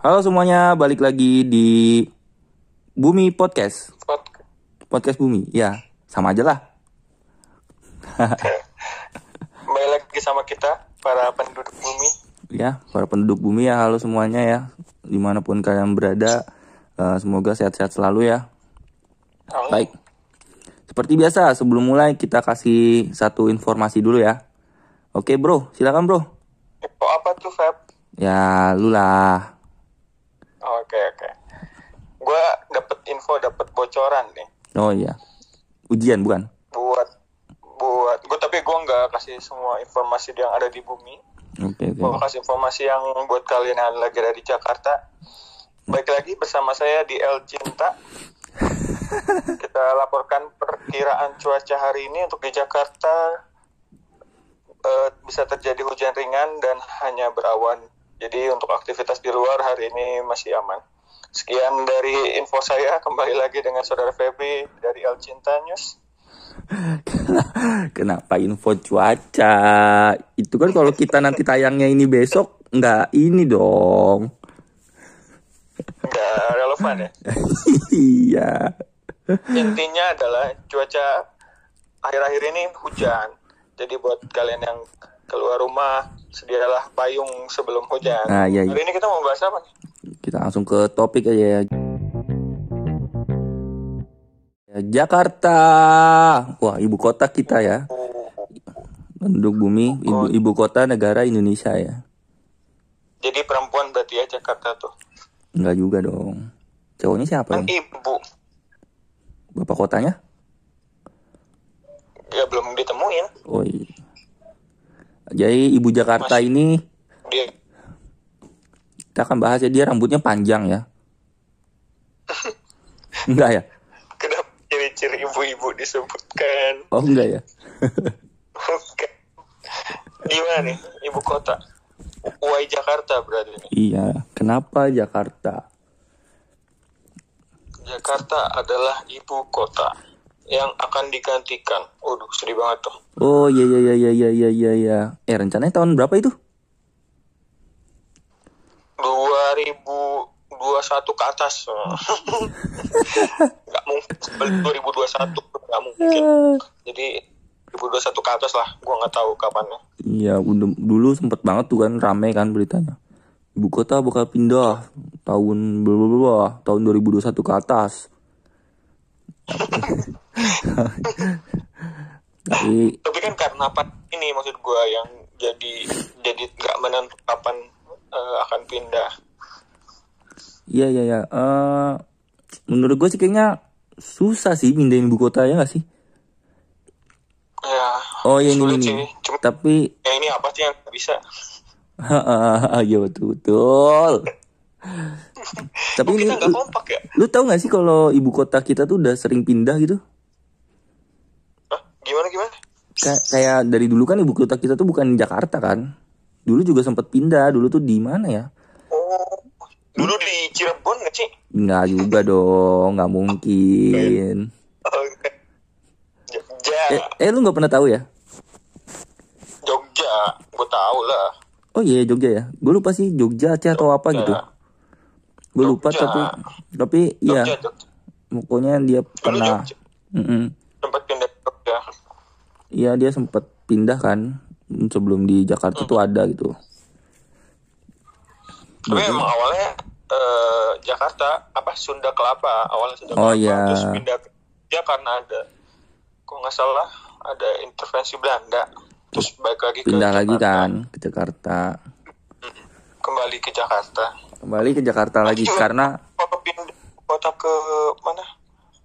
Halo semuanya, balik lagi di Bumi Podcast. Podcast Bumi, ya sama aja lah. Kembali lagi sama kita, para penduduk bumi. Ya, para penduduk bumi ya, halo semuanya ya. Di mana pun kalian berada, eh, semoga sehat-sehat selalu ya. Amin. Baik, seperti biasa sebelum mulai kita kasih satu informasi dulu ya. Oke bro, silakan bro. Info apa tuh, Feb? Ya, lu lah. Oke, oke. Gua dapet info, dapet bocoran nih. Oh iya, ujian bukan? Buat, buat, gue tapi gue nggak kasih semua informasi yang ada di bumi. Oke oke. Gue kasih informasi yang buat kalian yang lagi ada di Jakarta. Baik lagi bersama saya di El Cinta. Kita laporkan perkiraan cuaca hari ini untuk di Jakarta eh, bisa terjadi hujan ringan dan hanya berawan. Jadi untuk aktivitas di luar hari ini masih aman. Sekian dari info saya. Kembali lagi dengan saudara Febri dari El Cinta News. Kenapa info cuaca? Itu kan kalau kita nanti tayangnya ini besok nggak ini dong. Nggak relevan ya. iya. Intinya adalah cuaca akhir-akhir ini hujan. Jadi buat kalian yang keluar rumah, sedialah payung sebelum hujan. Nah, iya, iya. Hari ini kita mau bahas apa nih? Kita langsung ke topik aja ya. Jakarta. Wah, ibu kota kita ya. Penduduk bumi, ibu ibu kota negara Indonesia ya. Jadi perempuan berarti ya Jakarta tuh. Enggak juga dong. Cowoknya siapa Kan ibu. Bapak kotanya? Ya belum ditemuin. Oh iya. Jadi ibu Jakarta ini Dia kita akan bahas ya dia rambutnya panjang ya. Enggak ya? kenapa ciri-ciri ibu-ibu disebutkan? Oh enggak ya? Bukan. Gimana nih ibu kota? Uai Jakarta berarti. Iya, kenapa Jakarta? Jakarta adalah ibu kota yang akan digantikan. Waduh, sedih banget tuh. Oh iya iya iya iya iya iya iya. Eh rencananya tahun berapa itu? 2021 ke atas. Nggak mungkin sebelum 2021 nggak mungkin. Jadi 2021 ke atas lah. Gua nggak tahu kapannya. Iya, dulu sempet banget tuh kan rame kan beritanya. Ibu kota bakal pindah tahun bla tahun 2021 ke atas. Tapi Tapi kan karena apa ini maksud gua yang jadi jadi nggak menentu kapan eh, akan pindah. iya iya iya. Eh, menurut gue sih kayaknya susah sih pindahin ibu kota ya gak sih? Ya. Oh iya ini ini. Cuma Tapi ya ini apa sih yang bisa? iya betul betul. Tapi ini nggak lu, kompak ya? lu tahu nggak sih kalau ibu kota kita tuh udah sering pindah gitu? Gimana gimana? Kay- kayak dari dulu kan ibu kota kita tuh bukan Jakarta kan? Dulu juga sempat pindah. Dulu tuh di mana ya? Oh, dulu di Cirebon nggak sih? Nggak juga dong, nggak mungkin. Jogja, Eh, eh lu nggak pernah tahu ya? Jogja, gue tahu lah. Oh iya Jogja ya. Gue lupa sih Jogja Aceh atau apa gitu. Gue lupa tapi tapi iya Jogja, Jogja. pokoknya dia pernah. Jogja. Mm-mm. Tempat Jogja. Iya dia sempat pindah kan sebelum di Jakarta tuh ada gitu. Tapi emang awalnya eh, Jakarta apa Sunda Kelapa awalnya Sunda Oh, Kelapa iya. terus pindah ke Jogja karena ada kok nggak salah ada intervensi Belanda terus balik lagi ke Pindah lagi Jakarta. kan ke Jakarta. kembali ke Jakarta Kembali ke Jakarta lagi karena kota pindah kota ke mana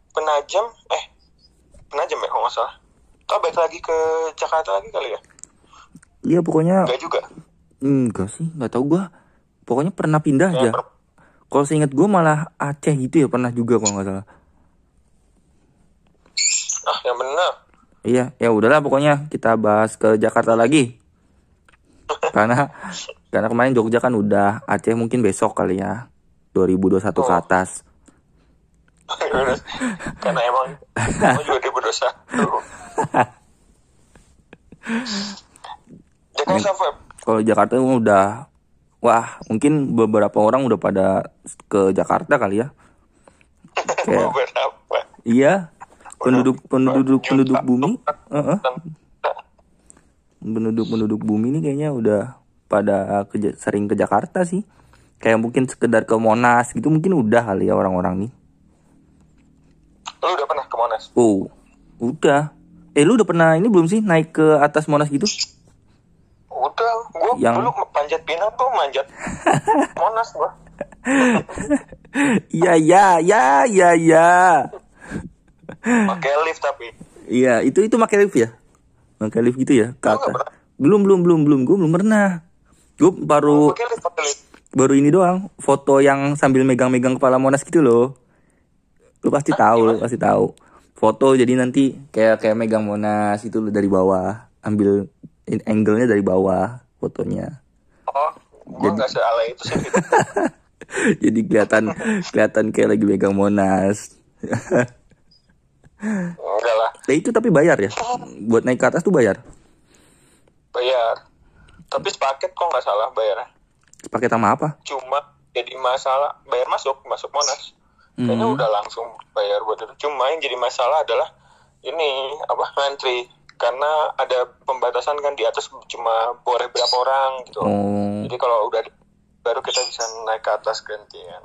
Penajam eh Penajam ya kalau nggak salah Kau balik lagi ke Jakarta lagi kali ya Iya pokoknya Enggak juga enggak sih nggak tahu gua. Pokoknya pernah pindah Ya, aja. per- Kalau seingat gue malah Aceh gitu ya pernah juga kalau nggak salah. ah yang benar Iya, ya udahlah pokoknya kita bahas ke Jakarta lagi. karena karena kemarin Jogja kan udah Aceh mungkin besok kali ya. 2021 ke Oh. atas. karena emang emang juga dia berdosa Jakarta Kalau Jakarta emang udah wah mungkin beberapa orang udah pada ke Jakarta kali ya. Kayak Beberapa. iya penduduk penduduk penduduk bumi, Heeh. Dan- penduduk penduduk bumi ini kayaknya udah pada ke, sering ke Jakarta sih. Kayak mungkin sekedar ke Monas gitu mungkin udah kali ya orang-orang nih. Lu udah pernah ke Monas? Oh, udah. Eh lu udah pernah ini belum sih naik ke atas Monas gitu? Udah, gua Yang- dulu panjat pinang tuh manjat Monas gua. Iya ya ya ya ya. Pakai lift tapi. Iya itu itu pakai lift ya? Pakai lift gitu ya ke atas. pernah? Belum belum belum belum gue belum pernah. Gue baru Pakai lift, lift. baru ini doang foto yang sambil megang-megang kepala Monas gitu loh. Lu pasti tahu, lu pasti tahu. Foto jadi nanti kayak kayak megang Monas itu lu dari bawah, ambil angle-nya dari bawah fotonya. Oh, gua nggak sealai itu sih. jadi kelihatan kelihatan kayak lagi megang Monas. Enggak lah, Nah itu tapi bayar ya? Buat naik ke atas tuh bayar. bayar. Tapi sepaket kok nggak salah bayarnya. Pakai sama apa? Cuma jadi masalah bayar masuk, masuk Monas. Kayaknya Hmm. udah langsung bayar buat itu. Cuma yang jadi masalah adalah ini apa ngantri karena ada pembatasan kan di atas cuma boleh berapa orang gitu. Oh, Jadi kalau udah baru kita bisa naik ke atas gantian.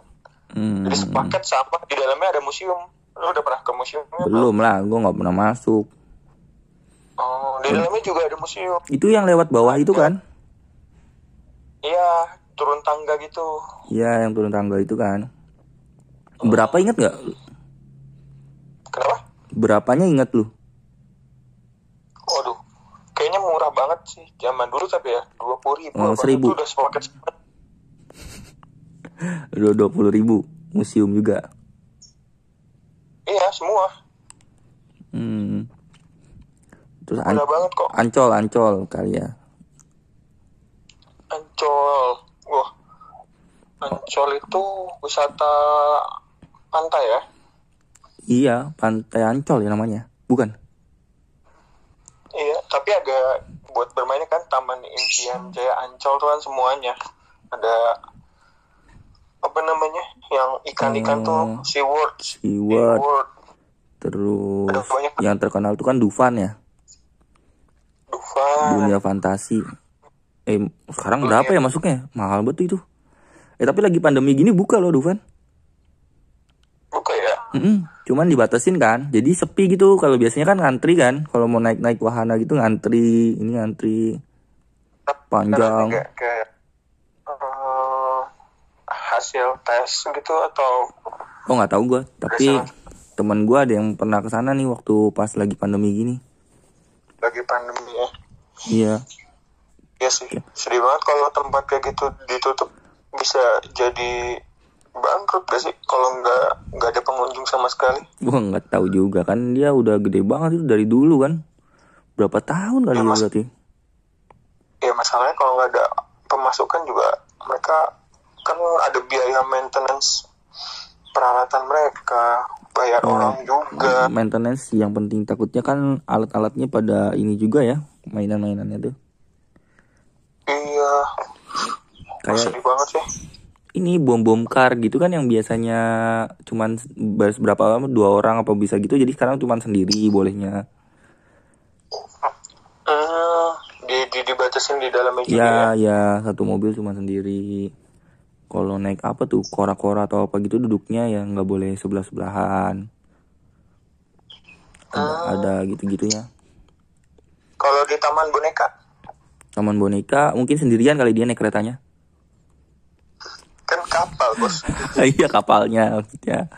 hmm. Jadi sepaket sama di dalamnya ada museum. Lu udah pernah ke museum? belum lah, gue nggak pernah masuk. Oh, di dalamnya juga ada museum. Itu yang lewat bawah itu kan? Iya, turun tangga gitu. Iya, yang turun tangga itu kan. Berapa ingat nggak? Kenapa? Berapanya ingat lu? Waduh, kayaknya murah banget sih zaman dulu tapi ya dua puluh ribu. Oh, seribu. Itu udah sepaket sepaket. Dua puluh ribu. Museum juga. Iya semua, Hmm. Terus an- banget kok. ancol, ancol kali ya. Ancol, wah, Ancol itu wisata pantai ya? Iya, pantai Ancol ya namanya. Bukan? Iya, tapi agak buat bermainnya kan Taman Impian Jaya Ancol tuh kan semuanya ada apa namanya yang ikan-ikan tuh Oh. SeaWorld, SeaWorld. SeaWorld, Terus yang terkenal itu kan Dufan ya. Dufan. Dunia fantasi. Eh, sekarang berapa ya masuknya? Mahal banget itu. Eh, tapi lagi pandemi gini buka loh Dufan. Buka ya? Mm-mm, cuman dibatasin kan. Jadi sepi gitu. Kalau biasanya kan ngantri kan. Kalau mau naik-naik wahana gitu ngantri. Ini ngantri. Panjang. Kayak, kayak eh, hasil tes gitu atau Oh nggak tahu gua. Tapi teman gua ada yang pernah ke sana nih waktu pas lagi pandemi gini. lagi pandemi ya? Iya. Ya sih, sedih banget kalau tempat kayak gitu ditutup bisa jadi bangkrut gak sih kalau nggak nggak ada pengunjung sama sekali? Gua nggak tahu juga kan dia udah gede banget itu dari dulu kan. Berapa tahun kali Ya, Mas. berarti? Ya masalahnya kalau nggak ada pemasukan juga mereka kan ada biaya maintenance peralatan mereka, bayar Oh. orang juga. Maintenance yang penting takutnya kan alat-alatnya pada ini juga ya. Mainan-mainannya tuh. Iya, Kayak sedih banget sih. Ini bom bom kar gitu kan yang biasanya cuman ber- berapa lama dua orang apa bisa gitu jadi sekarang cuman sendiri bolehnya. Hmm, di, di dibatasin di juga ya ya. ya satu mobil cuman sendiri. Kalau naik apa tuh kora-kora atau apa gitu duduknya ya nggak boleh sebelah sebelahan ada, ada gitu gitunya Kalau di taman boneka, taman boneka mungkin sendirian kali dia naik keretanya kapal bos. iya kapalnya maksudnya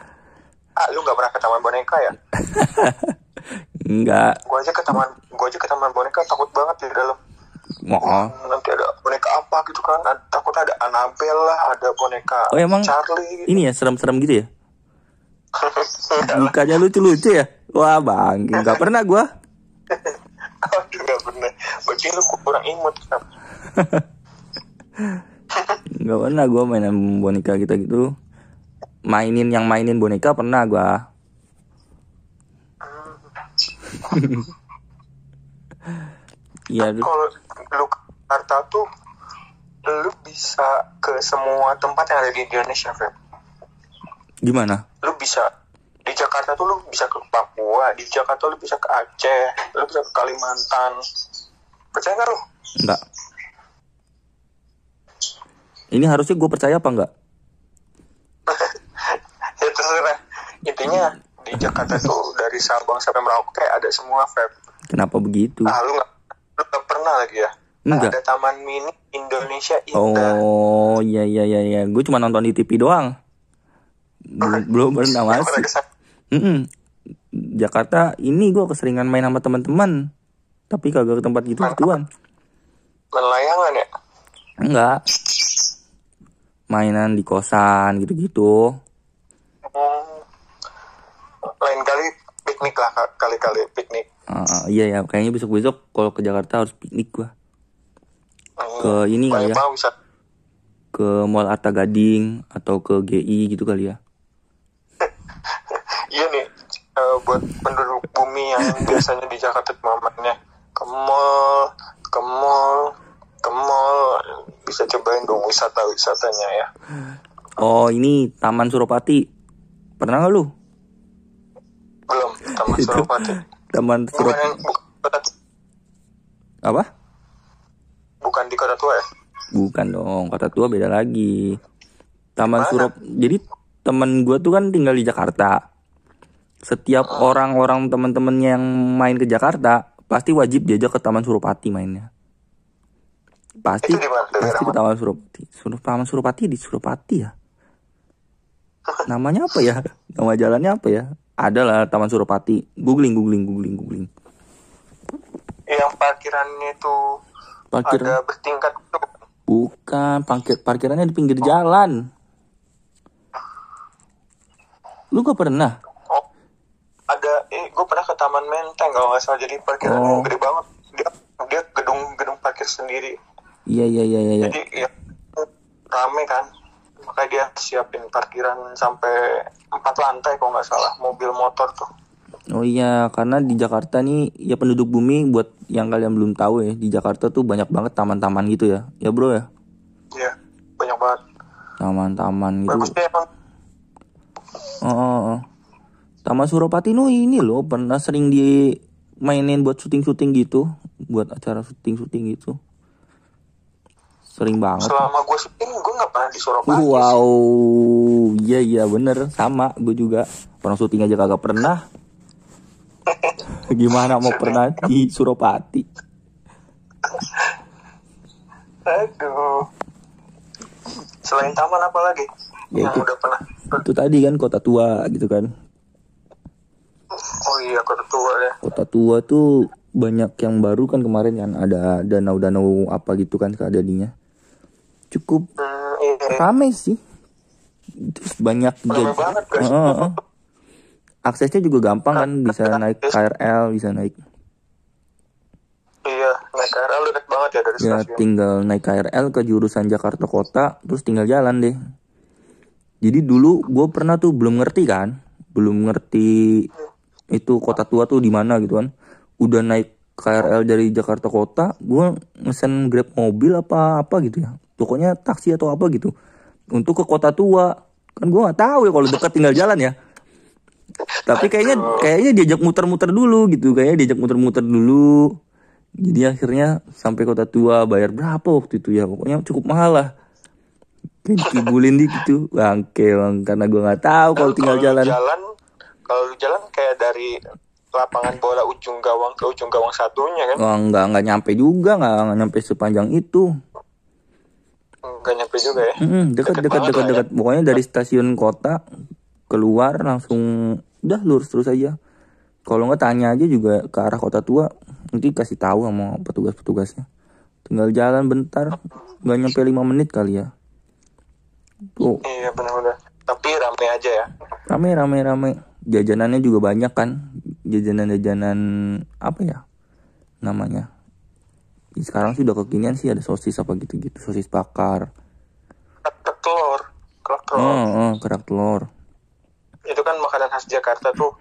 Ah, lu nggak pernah ke taman boneka ya? enggak Gua aja ke taman, gua aja ke taman boneka takut banget di dalam. mau Nanti ada boneka apa gitu kan? Takut ada Annabelle lah, ada boneka Oh, emang? Charlie. ini ya serem-serem gitu ya Bukannya lucu-lucu ya? Wah bang, nggak pernah gua. Aduh, nggak bener. Berarti lu kurang imut. Nggak pernah gua mainan boneka kita gitu. Mainin yang mainin boneka pernah gua. Iya, Kalau lu Jakarta tuh, lu bisa ke semua tempat yang ada di Indonesia, Feb. Gimana? Lu bisa di Jakarta tuh lu bisa ke Papua, di Jakarta lu bisa ke Aceh, lu bisa ke Kalimantan. Percaya nggak lu? Enggak. Ini harusnya gue percaya apa enggak? ya terserah. Intinya di Jakarta tuh dari Sabang sampai Merauke ada semua, Feb. Kenapa begitu? Ah, lu nggak lu pernah lagi ya? Enggak. Ada Taman Mini Indonesia Indah. Oh, iya iya iya iya. Gue cuma nonton di TV doang. Belum, belum pernah masuk. Mm-mm. Jakarta ini gue keseringan main sama teman-teman. Tapi kagak ke tempat gitu gituan. Main layangan ya? Enggak. Mainan di kosan gitu-gitu. Hmm. Lain kali piknik lah ka- kali-kali piknik. Ah, iya ya, kayaknya besok-besok kalau ke Jakarta harus piknik gua. Hmm. Ke ini kali ya, bisa ke Mall Arta Gading atau ke GI gitu kali ya. Iya nih eh, buat penduduk bumi yang biasanya di Jakarta mamanya ke mall, ke mall bisa cobain dong wisata-wisatanya ya. Oh, ini Taman Suropati. Pernah nggak lu? Belum Taman Itu. Suropati. Taman Bukan Surop yang bukan, kota, apa? bukan di kota tua ya? Bukan dong, kota tua beda lagi. Taman Mana? Surop. Jadi temen gua tuh kan tinggal di Jakarta. Setiap orang-orang temen-temennya yang main ke Jakarta pasti wajib diajak ke Taman Suropati mainnya. Pasti Itu pasti? Taman Suropati. Suruh Taman Suropati di Suropati ya. Namanya apa ya? Nama jalannya apa ya? Ada lah Taman Suropati. Googling, googling, googling, googling. Yang parkirannya itu Parkir ada bertingkat itu. bukan parkir parkirannya di pinggir jalan. Lu gak pernah? Oh, ada eh gue pernah ke Taman Menteng kalau nggak salah jadi parkirannya Oh. gede banget. Dia dia gedung gedung parkir sendiri. Iya iya iya iya. iya. Jadi ya rame kan. Makanya dia siapin parkiran sampai empat lantai kalau nggak salah mobil motor tuh. Oh iya, karena di Jakarta nih ya penduduk bumi buat yang kalian belum tahu ya, di Jakarta tuh banyak banget taman-taman gitu ya. Ya, Bro ya. Iya banyak banget. Taman-taman gitu. Bagusnya emang Oh, oh, oh. Taman Suropati no ini loh pernah sering dimainin buat syuting-syuting gitu, buat acara syuting-syuting gitu. Sering banget. selama gue syuting gue nggak pernah di Surabaya. Wow, iya iya bener sama gue juga pernah syuting aja kagak pernah. Gimana mau pernah di Suropati? Aduh. Selain taman apa lagi? Ya, yang itu. udah pernah. Itu tadi kan kota tua gitu kan. Oh iya kota tua ya. Kota tua tuh banyak yang baru kan kemarin kan ada danau-danau apa gitu kan keadaannya. Cukup Hmm, iya. rame sih. Terus banyak jadi- banget guys. Heeh, heeh. Aksesnya juga gampang kan bisa naik KRL, bisa naik Iya, naik KRL deket banget ya dari ya stasiun. tinggal naik KRL ke jurusan Jakarta Kota terus tinggal jalan deh. Jadi dulu gue pernah tuh belum ngerti kan, belum ngerti itu kota tua tuh di mana gitu kan. Udah naik KRL dari Jakarta Kota, gue ngesen grab mobil apa apa gitu ya. Pokoknya taksi atau apa gitu. Untuk ke kota tua, kan gue nggak tahu ya kalau dekat tinggal jalan ya. Tapi kayaknya kayaknya diajak muter-muter dulu gitu, kayaknya diajak muter-muter dulu. Jadi akhirnya sampai kota tua bayar berapa waktu itu ya pokoknya cukup mahal lah. Kayak dikibulin di gitu bangke bang karena gue nggak tahu kalau tinggal Kalau lu jalan. jalan, kalau jalan kayak dari lapangan bola ujung gawang ke ujung gawang satunya kan. Oh, nggak nggak nyampe juga nggak nyampe sepanjang itu. Enggak nyampe juga ya. Mm, dekat dekat dekat ya. dekat pokoknya dari stasiun kota keluar langsung udah lurus terus aja. Kalau nggak tanya aja juga ke arah kota tua nanti kasih tahu sama petugas-petugasnya. Tinggal jalan bentar nggak nyampe lima menit kali ya. Tuh Iya benar-benar. Tapi rame aja ya. rame rame rame jajanannya juga banyak kan jajanan jajanan apa ya namanya Ya, sekarang sih udah kekinian sih ada sosis apa gitu gitu sosis bakar Kerak telur, kerak telur. oh, oh kerak telur Itu kan makanan khas Jakarta tuh.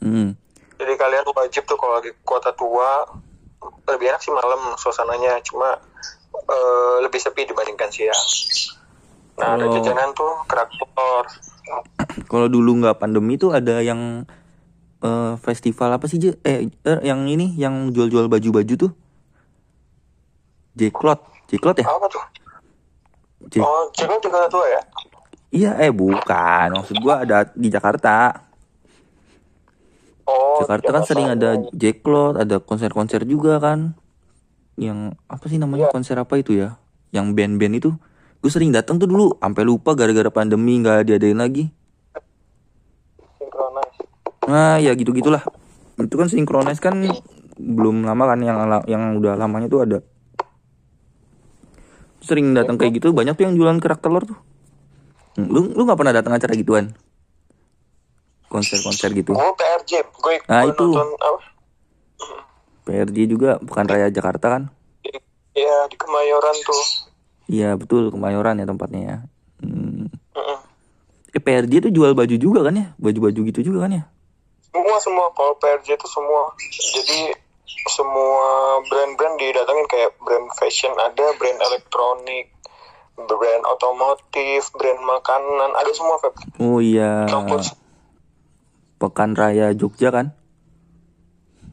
hmm. Jadi kalian wajib tuh kalau lagi ke kota tua lebih enak sih malam suasananya. Cuma eh, lebih sepi dibandingkan siang. Nah, ada Oh. jajanan tuh kerak telur. Kalau dulu nggak pandemi tuh ada yang eh, festival apa sih Je? Eh, eh, yang ini yang jual-jual baju-baju tuh. Jeklot, Jeklot ya? Apa tuh? J- Oh, jalan juga tua ya? Iya, eh bukan. Maksud gua ada di Jakarta. Oh, Jakarta kan sering ada Jeklot, ada konser-konser juga kan. Yang apa sih namanya Iya. konser apa itu ya? Yang band-band itu. Gue sering datang tuh dulu, sampai lupa gara-gara pandemi nggak diadain lagi. Synchronize. Nah, ya gitu-gitulah. Itu kan sinkronis kan belum lama kan yang yang udah lamanya tuh ada. Sering datang kayak gitu, banyak tuh yang jualan kerak telur tuh. Hmm, Lu lu nggak pernah datang acara gituan? Konser-konser gitu. Gue PRJ, gue Nah, itu. nonton apa? PRJ juga bukan Raya Jakarta kan? Di, ya di Kemayoran tuh. Iya, betul Kemayoran ya tempatnya ya. Hmm. Eh, PRJ tuh jual baju juga kan ya? Baju-baju gitu juga kan ya? Semua semua kalau PRJ itu semua. Jadi semua brand-brand didatangin kayak brand fashion ada, brand elektronik, brand otomotif, brand makanan, ada semua Feb. Oh iya. Pekan Raya Jogja kan?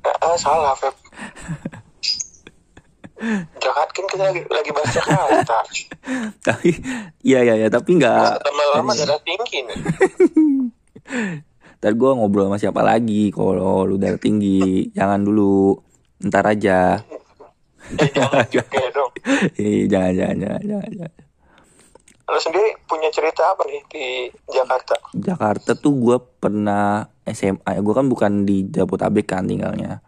Ah, salah Feb. Jakarta kan kita lagi, lagi bahas Jakarta. tapi iya iya ya, tapi nggak Lama-lama darah tinggi nih. Ntar gue ngobrol sama siapa lagi Kalau lu darah tinggi Jangan dulu Ntar aja Eh, jangan juga dong. Eh, jangan, jangan, jangan, jangan, jangan. Lo sendiri punya cerita apa nih di Jakarta? Jakarta tuh gue pernah SMA Gue kan bukan di Jabotabek kan tinggalnya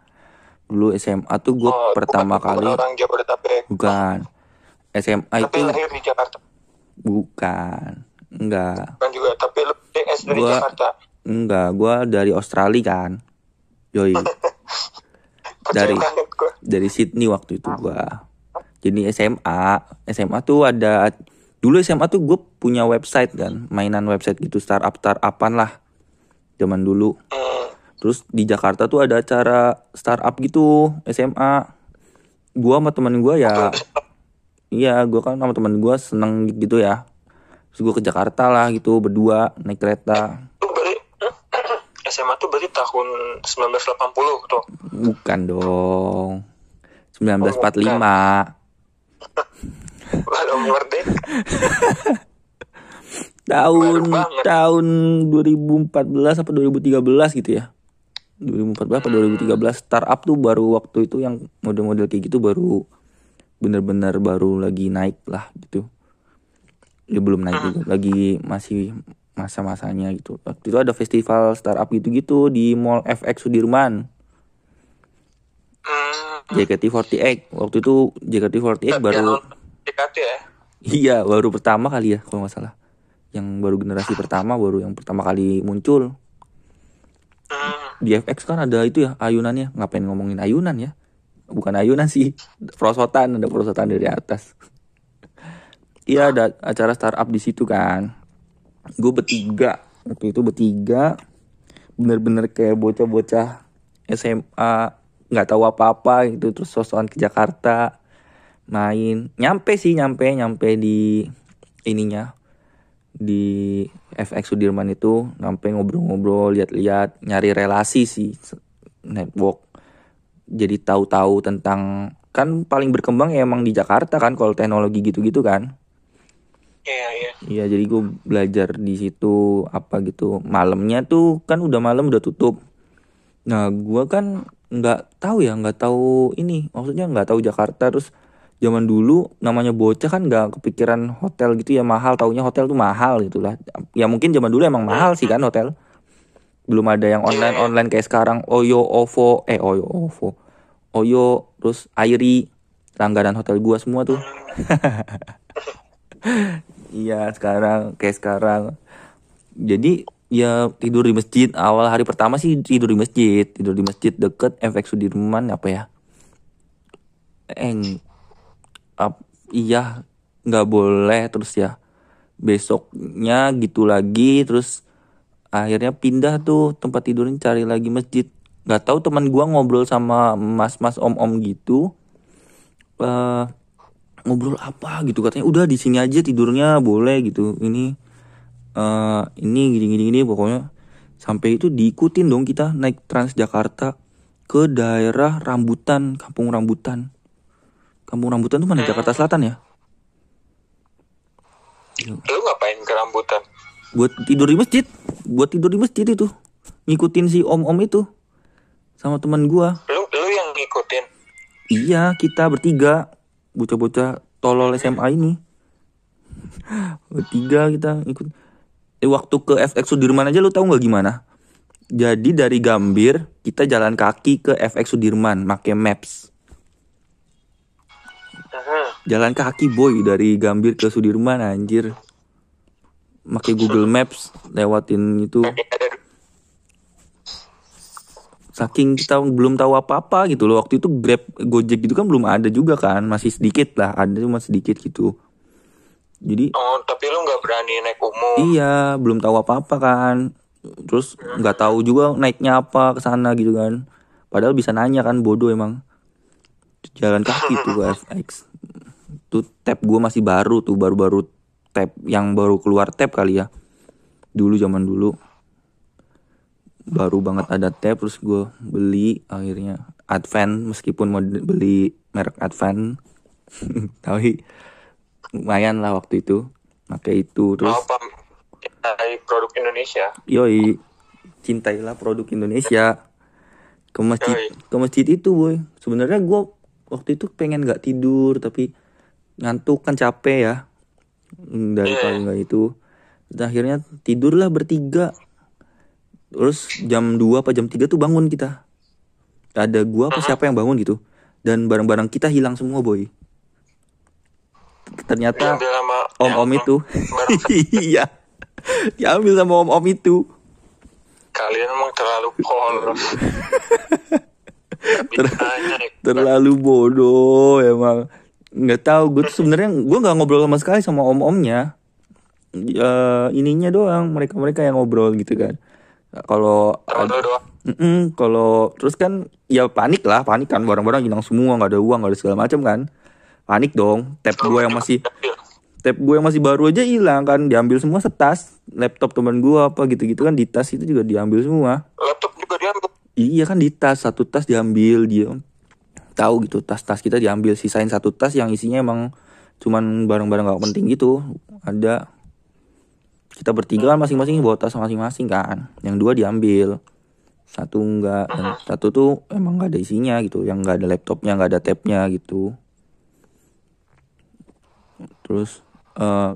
Dulu SMA tuh gue Oh, pertama bukan- kali bukan orang Jabodetabek. Bukan SMA Tapi itu lahir di Jakarta. Bukan Enggak Kan juga, tapi lu DS dari Gua- Jakarta. Enggak Gue dari Australia kan Yoi Dari- dari Sydney waktu itu gua. Jadi SMA, SMA tuh ada dulu SMA tuh gue punya website kan, mainan website gitu startup startupan lah. Zaman dulu. Hmm. Terus di Jakarta tuh ada acara startup gitu SMA. Gua sama temen gua ya, iya gua kan sama temen gua seneng gitu ya. Terus gua ke Jakarta lah gitu berdua naik kereta. SMA tuh berarti tahun 1980 tuh. Bukan dong. 1945. Kalau merdeka. tahun Baru tahun 2014 apa 2013 gitu ya 2014 apa 2013 startup tuh baru waktu itu yang model-model kayak gitu baru bener-bener baru lagi naik lah gitu ya belum naik juga lagi masih masa-masanya gitu waktu itu ada festival startup gitu-gitu di Mall FX Sudirman Hmm. JKT48 waktu itu JKT48 baru JKT ya. Iya, baru pertama kali ya kalau nggak salah. Yang baru generasi pertama, baru yang pertama kali muncul. Hmm. Di FX kan ada itu ya, ayunannya. Ngapain ngomongin ayunan ya? Bukan ayunan sih, perosotan, ada perosotan dari atas. Iya, ada acara startup di situ kan. Gue bertiga, waktu itu bertiga. Bener-bener kayak bocah-bocah SMA, nggak tahu apa-apa gitu. Terus sosokan ke Jakarta, main. Nyampe sih, nyampe, nyampe di ininya di FX Sudirman itu sampai ngobrol-ngobrol lihat-lihat nyari relasi sih network jadi tahu-tahu tentang kan paling berkembang ya emang di Jakarta kan kalau teknologi gitu-gitu kan Iya, iya. iya jadi gue belajar di situ apa gitu. Malamnya tuh kan udah malam udah tutup. Nah gue kan nggak tahu ya nggak tahu ini. Maksudnya nggak tahu Jakarta. Terus zaman dulu namanya bocah kan nggak kepikiran hotel gitu ya mahal. Taunya hotel tuh mahal gitu lah. Ya mungkin zaman dulu emang mahal sih kan hotel. Belum ada yang online online kayak sekarang. Oyo OVO eh Oyo OVO. Oyo terus Airi. Langganan hotel gua semua tuh iya sekarang kayak sekarang. Jadi ya tidur di masjid. Awal hari pertama sih tidur di masjid. Tidur di masjid deket FX Sudirman apa ya? Eng ap- iya nggak boleh. Terus ya besoknya gitu lagi. Terus akhirnya pindah tuh tempat tidurnya cari lagi masjid. Nggak tahu teman gua ngobrol sama mas-mas om-om gitu. Eh ngobrol apa gitu katanya udah di sini aja tidurnya boleh gitu. Ini eh ini gini gini gini pokoknya. Sampai itu diikutin dong kita naik Transjakarta ke daerah Rambutan Kampung Rambutan. Kampung Rambutan tuh mana? Jakarta Selatan ya? Lu ngapain ke rambutan? buat tidur di masjid. Buat tidur di masjid itu. Ngikutin si om om itu. Sama teman gua. Lu lu yang ngikutin. iya kita bertiga bocah-bocah tolol SMA ini. Bertiga kita ikut. Eh, waktu ke FX Sudirman aja lu tahu nggak gimana? Jadi dari Gambir kita jalan kaki ke FX Sudirman make maps. Mhm. jalan kaki boy dari Gambir ke Sudirman anjir. Make Google Maps lewatin itu. Ada saking kita belum tahu apa-apa gitu loh. Waktu itu Grab Gojek gitu kan belum ada juga kan. Masih sedikit lah. Ada cuma sedikit gitu. Jadi Oh, tapi lu nggak berani naik umum. iya belum tahu apa-apa kan. Terus nggak tahu juga naiknya apa ke sana gitu kan. Padahal bisa nanya kan bodoh emang. Jalan kaki tuh ke FX tuh tab gue masih baru tuh baru-baru tab yang baru keluar tab kali ya. Dulu zaman dulu baru banget ada tab terus gue beli akhirnya Advent meskipun mau beli merek Advent tapi lumayan lah waktu itu pakai itu terus Apa? Produk Indonesia. yoi cintailah produk Indonesia ke masjid Yoi. ke masjid itu boy sebenarnya gue waktu itu pengen nggak tidur tapi ngantuk kan capek ya Hmm, dari Iya. kali nggak itu Dan akhirnya tidurlah bertiga terus jam 2 apa jam 3 tuh bangun kita. Ada gua apa siapa yang bangun gitu. Dan barang-barang kita hilang semua boy. Ternyata om-om yang itu. iya. Diambil sama om-om itu. Kalian emang terlalu polos. Terlalu bodoh emang. Nggak tahu gue tuh sebenarnya gue nggak ngobrol sama sekali sama om-omnya. Ya, ininya doang mereka mereka yang ngobrol gitu kan kalau Tahu doang. Mm-mm, kalau terus kan ya panik lah panik kan barang-barang hilang semua nggak ada uang nggak ada segala macam kan panik dong tab gue yang masih tab gue yang masih baru aja hilang kan diambil semua setas laptop teman gue apa gitu-gitu kan di tas itu juga diambil semua Laptop juga diambil. Iya kan di tas satu tas diambil dia tahu gitu tas-tas kita diambil sisain satu tas yang isinya emang cuman barang-barang gak penting gitu ada kita bertiga kan masing-masing bawa tas masing-masing kan. Yang dua diambil. Satu enggak dan satu tuh emang nggak ada isinya gitu. Yang nggak ada laptopnya nggak ada tabnya gitu. Terus eh